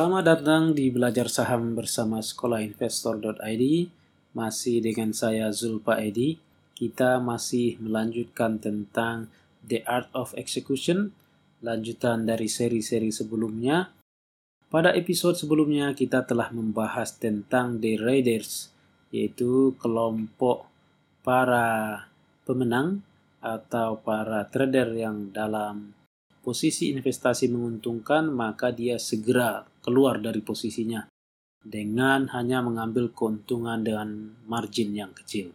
Selamat datang di Belajar Saham bersama sekolahinvestor.id. Masih dengan saya Zulpa Edi. Kita masih melanjutkan tentang The Art of Execution, lanjutan dari seri-seri sebelumnya. Pada episode sebelumnya kita telah membahas tentang The Raiders, yaitu kelompok para pemenang atau para trader yang dalam posisi investasi menguntungkan, maka dia segera keluar dari posisinya dengan hanya mengambil keuntungan dengan margin yang kecil.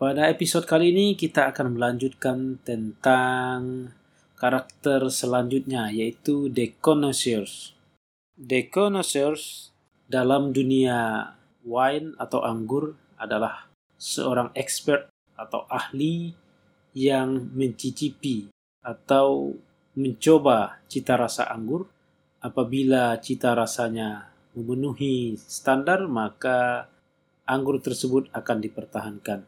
Pada episode kali ini kita akan melanjutkan tentang karakter selanjutnya yaitu. The Connoisseurs dalam dunia wine atau anggur adalah seorang expert atau ahli yang mencicipi atau mencoba cita rasa anggur. Apabila cita rasanya memenuhi standar, maka anggur tersebut akan dipertahankan.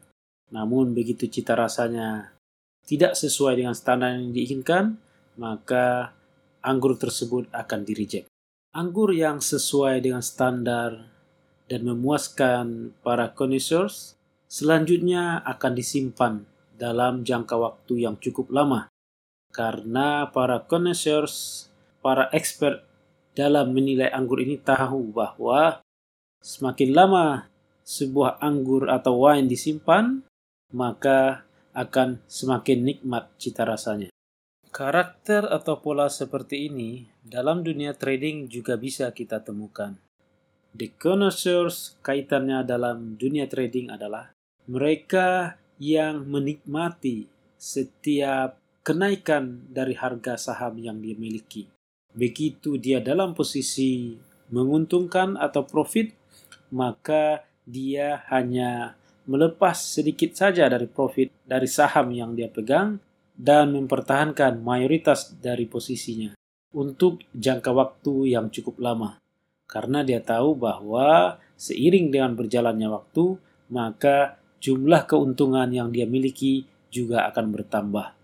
Namun begitu cita rasanya tidak sesuai dengan standar yang diinginkan, maka anggur tersebut akan direject. Anggur yang sesuai dengan standar dan memuaskan para connoisseurs selanjutnya akan disimpan dalam jangka waktu yang cukup lama karena para connoisseurs, para expert dalam menilai anggur ini tahu bahwa semakin lama sebuah anggur atau wine disimpan, maka akan semakin nikmat cita rasanya. Karakter atau pola seperti ini dalam dunia trading juga bisa kita temukan. The connoisseurs kaitannya dalam dunia trading adalah mereka yang menikmati setiap kenaikan dari harga saham yang dia miliki. Begitu dia dalam posisi menguntungkan atau profit, maka dia hanya melepas sedikit saja dari profit dari saham yang dia pegang dan mempertahankan mayoritas dari posisinya untuk jangka waktu yang cukup lama. Karena dia tahu bahwa seiring dengan berjalannya waktu, maka jumlah keuntungan yang dia miliki juga akan bertambah.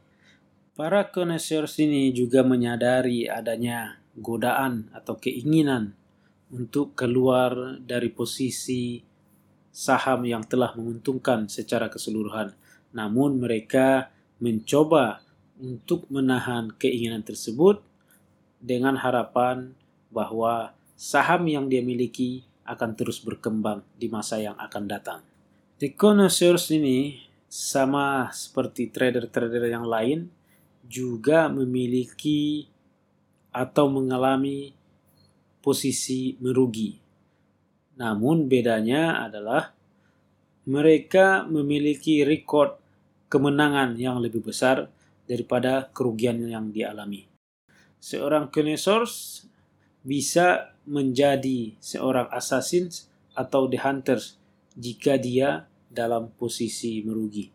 Para connoisseurs ini juga menyadari adanya godaan atau keinginan untuk keluar dari posisi saham yang telah menguntungkan secara keseluruhan. Namun mereka mencoba untuk menahan keinginan tersebut dengan harapan bahwa saham yang dia miliki akan terus berkembang di masa yang akan datang. The connoisseurs ini sama seperti trader-trader yang lain juga memiliki atau mengalami posisi merugi. Namun bedanya adalah mereka memiliki rekod kemenangan yang lebih besar daripada kerugian yang dialami. Seorang connoisseurs bisa menjadi seorang assassin atau the hunters jika dia dalam posisi merugi.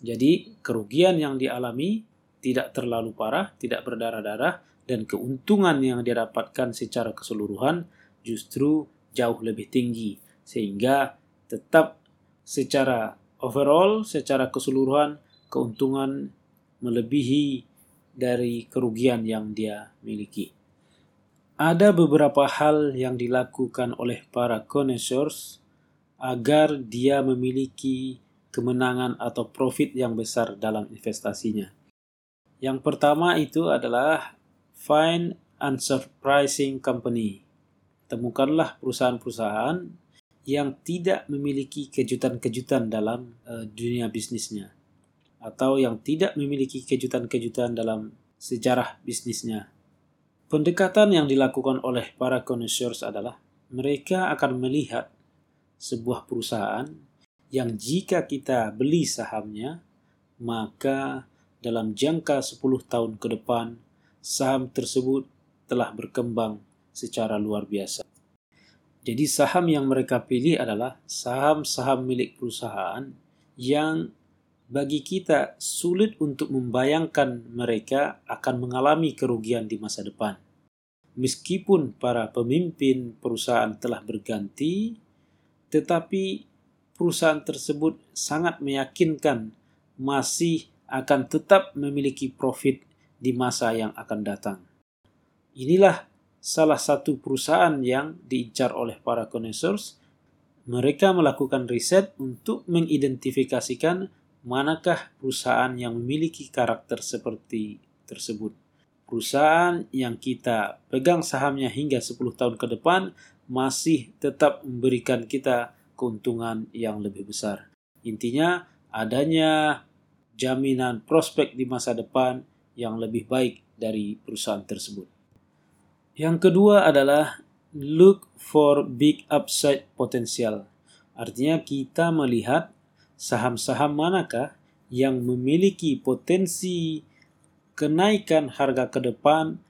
Jadi kerugian yang dialami tidak terlalu parah, tidak berdarah-darah, dan keuntungan yang dia dapatkan secara keseluruhan justru jauh lebih tinggi. Sehingga tetap secara overall, secara keseluruhan, keuntungan melebihi dari kerugian yang dia miliki. Ada beberapa hal yang dilakukan oleh para connoisseurs agar dia memiliki kemenangan atau profit yang besar dalam investasinya. Yang pertama itu adalah find unsurprising company. Temukanlah perusahaan-perusahaan yang tidak memiliki kejutan-kejutan dalam uh, dunia bisnisnya atau yang tidak memiliki kejutan-kejutan dalam sejarah bisnisnya. Pendekatan yang dilakukan oleh para connoisseurs adalah mereka akan melihat sebuah perusahaan yang jika kita beli sahamnya, maka dalam jangka 10 tahun ke depan, saham tersebut telah berkembang secara luar biasa. Jadi saham yang mereka pilih adalah saham-saham milik perusahaan yang bagi kita sulit untuk membayangkan mereka akan mengalami kerugian di masa depan. Meskipun para pemimpin perusahaan telah berganti, tetapi perusahaan tersebut sangat meyakinkan masih akan tetap memiliki profit di masa yang akan datang. Inilah salah satu perusahaan yang diincar oleh para connoisseurs, mereka melakukan riset untuk mengidentifikasikan manakah perusahaan yang memiliki karakter seperti tersebut. Perusahaan yang kita pegang sahamnya hingga 10 tahun ke depan masih tetap memberikan kita keuntungan yang lebih besar. Intinya adanya jaminan prospek di masa depan yang lebih baik dari perusahaan tersebut. Yang kedua adalah look for big upside potential. Artinya kita melihat saham-saham manakah yang memiliki potensi kenaikan harga ke depan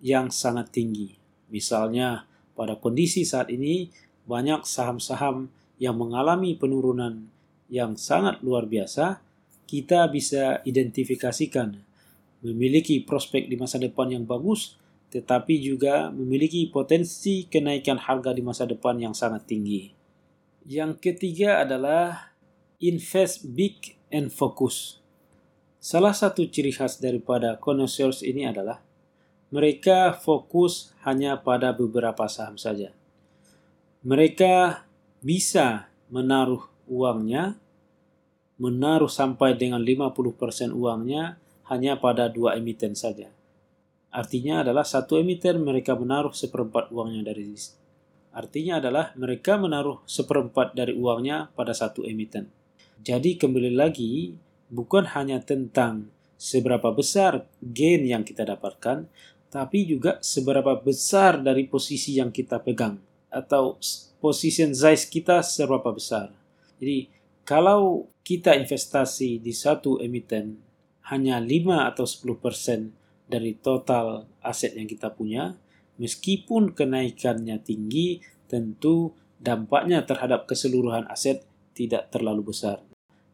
yang sangat tinggi. Misalnya, pada kondisi saat ini banyak saham-saham yang mengalami penurunan yang sangat luar biasa, kita bisa identifikasikan memiliki prospek di masa depan yang bagus, tetapi juga memiliki potensi kenaikan harga di masa depan yang sangat tinggi. Yang ketiga adalah invest big and focus. Salah satu ciri khas daripada connoisseurs ini adalah mereka fokus hanya pada beberapa saham saja. Mereka bisa menaruh uangnya, menaruh sampai dengan 50% uangnya hanya pada dua emiten saja. Artinya adalah satu emiten mereka menaruh seperempat uangnya dari Artinya adalah mereka menaruh seperempat dari uangnya pada satu emiten. Jadi kembali lagi bukan hanya tentang seberapa besar gain yang kita dapatkan, tapi juga seberapa besar dari posisi yang kita pegang atau position size kita seberapa besar. Jadi kalau kita investasi di satu emiten hanya 5 atau 10% dari total aset yang kita punya, meskipun kenaikannya tinggi, tentu dampaknya terhadap keseluruhan aset tidak terlalu besar.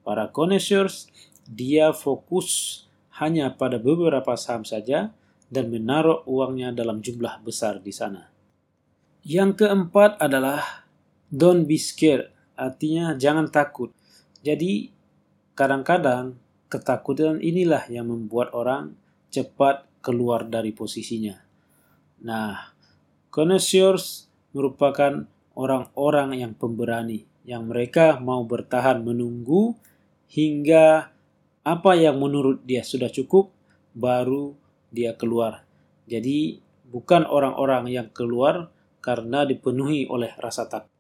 Para connoisseurs dia fokus hanya pada beberapa saham saja dan menaruh uangnya dalam jumlah besar di sana. Yang keempat adalah don't be scared, artinya jangan takut. Jadi kadang-kadang ketakutan inilah yang membuat orang cepat keluar dari posisinya. Nah, connoisseurs merupakan orang-orang yang pemberani, yang mereka mau bertahan menunggu hingga apa yang menurut dia sudah cukup, baru dia keluar. Jadi, bukan orang-orang yang keluar karena dipenuhi oleh rasa takut.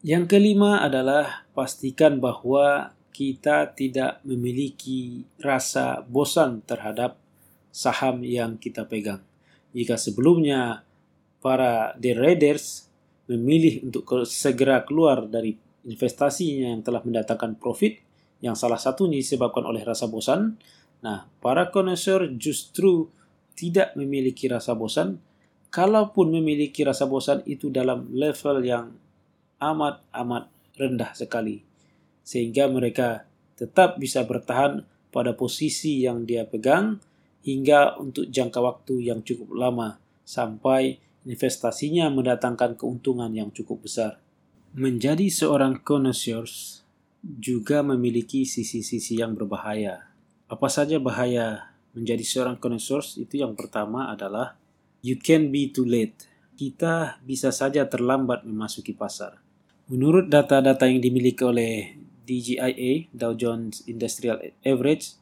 Yang kelima adalah pastikan bahwa kita tidak memiliki rasa bosan terhadap saham yang kita pegang. Jika sebelumnya para day traders memilih untuk segera keluar dari investasinya yang telah mendatangkan profit, yang salah satunya disebabkan oleh rasa bosan. Nah, para connoisseur justru tidak memiliki rasa bosan. Kalaupun memiliki rasa bosan itu dalam level yang amat-amat rendah sekali. Sehingga mereka tetap bisa bertahan pada posisi yang dia pegang hingga untuk jangka waktu yang cukup lama sampai investasinya mendatangkan keuntungan yang cukup besar. Menjadi seorang connoisseur juga memiliki sisi-sisi yang berbahaya. Apa saja bahaya menjadi seorang connoisseur itu yang pertama adalah you can be too late. Kita bisa saja terlambat memasuki pasar. Menurut data-data yang dimiliki oleh DJIA, Dow Jones Industrial Average,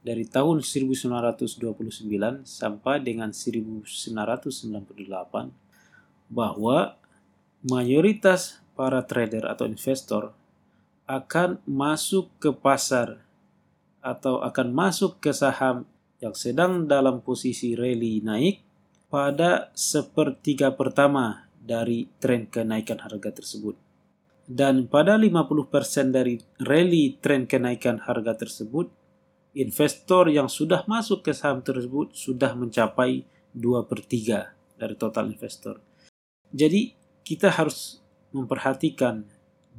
dari tahun 1929 sampai dengan 1998, bahwa mayoritas para trader atau investor akan masuk ke pasar atau akan masuk ke saham yang sedang dalam posisi rally naik pada sepertiga pertama dari tren kenaikan harga tersebut. Dan pada 50% dari rally tren kenaikan harga tersebut, investor yang sudah masuk ke saham tersebut sudah mencapai 2 per 3 dari total investor. Jadi kita harus memperhatikan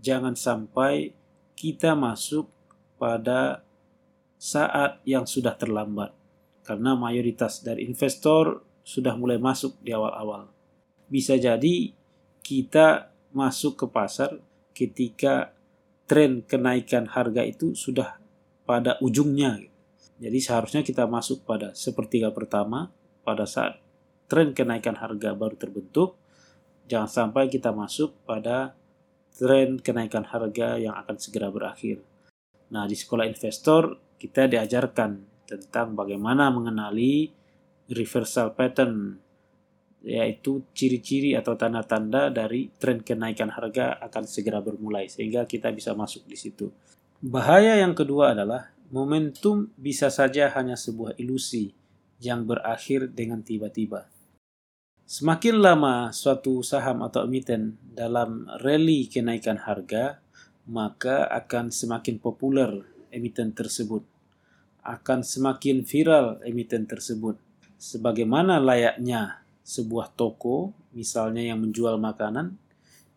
jangan sampai kita masuk pada saat yang sudah terlambat karena mayoritas dari investor sudah mulai masuk di awal-awal. Bisa jadi kita masuk ke pasar ketika tren kenaikan harga itu sudah pada ujungnya. Jadi seharusnya kita masuk pada sepertiga pertama pada saat tren kenaikan harga baru terbentuk, jangan sampai kita masuk pada tren kenaikan harga yang akan segera berakhir. Nah, di sekolah investor kita diajarkan tentang bagaimana mengenali reversal pattern yaitu ciri-ciri atau tanda-tanda dari tren kenaikan harga akan segera bermulai sehingga kita bisa masuk di situ. Bahaya yang kedua adalah momentum bisa saja hanya sebuah ilusi yang berakhir dengan tiba-tiba. Semakin lama suatu saham atau emiten dalam rally kenaikan harga, maka akan semakin populer emiten tersebut. Akan semakin viral emiten tersebut. Sebagaimana layaknya sebuah toko, misalnya yang menjual makanan,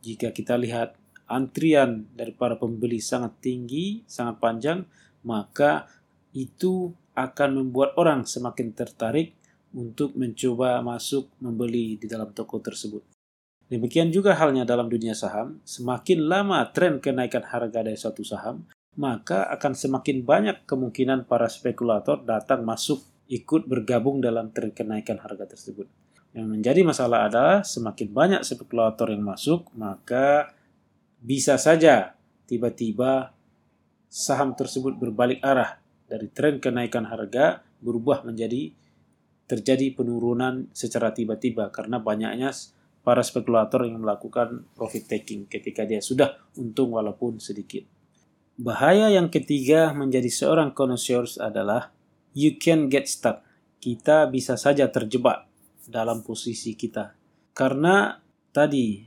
jika kita lihat antrian dari para pembeli sangat tinggi, sangat panjang, maka itu akan membuat orang semakin tertarik untuk mencoba masuk membeli di dalam toko tersebut. Demikian juga halnya dalam dunia saham, semakin lama tren kenaikan harga dari suatu saham, maka akan semakin banyak kemungkinan para spekulator datang masuk ikut bergabung dalam tren kenaikan harga tersebut. Yang menjadi masalah adalah semakin banyak spekulator yang masuk, maka bisa saja tiba-tiba saham tersebut berbalik arah dari tren kenaikan harga berubah menjadi terjadi penurunan secara tiba-tiba karena banyaknya para spekulator yang melakukan profit taking ketika dia sudah untung walaupun sedikit. Bahaya yang ketiga menjadi seorang connoisseurs adalah you can get stuck. Kita bisa saja terjebak dalam posisi kita. Karena tadi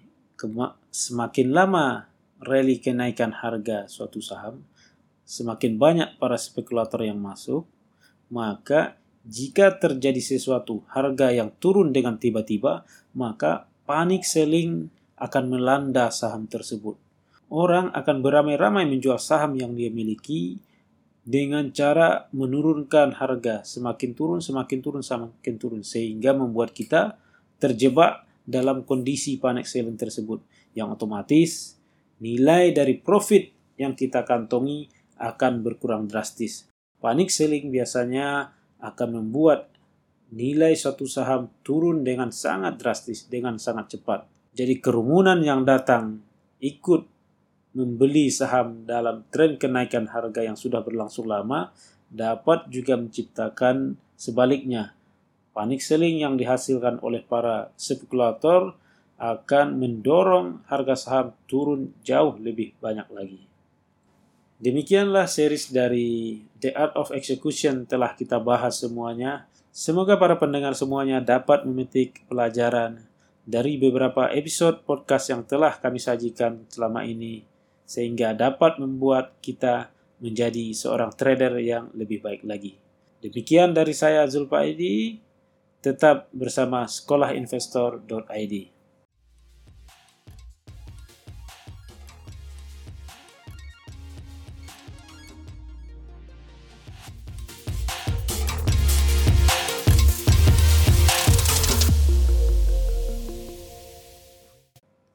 semakin lama rally kenaikan harga suatu saham, semakin banyak para spekulator yang masuk, maka jika terjadi sesuatu harga yang turun dengan tiba-tiba, maka panik selling akan melanda saham tersebut. Orang akan beramai-ramai menjual saham yang dia miliki dengan cara menurunkan harga semakin turun semakin turun semakin turun sehingga membuat kita terjebak dalam kondisi panic selling tersebut yang otomatis nilai dari profit yang kita kantongi akan berkurang drastis. Panic selling biasanya akan membuat nilai suatu saham turun dengan sangat drastis, dengan sangat cepat. Jadi kerumunan yang datang ikut membeli saham dalam tren kenaikan harga yang sudah berlangsung lama dapat juga menciptakan sebaliknya. Panik selling yang dihasilkan oleh para spekulator akan mendorong harga saham turun jauh lebih banyak lagi. Demikianlah series dari The Art of Execution telah kita bahas semuanya. Semoga para pendengar semuanya dapat memetik pelajaran dari beberapa episode podcast yang telah kami sajikan selama ini sehingga dapat membuat kita menjadi seorang trader yang lebih baik lagi. Demikian dari saya Zulfa ID, tetap bersama sekolahinvestor.id.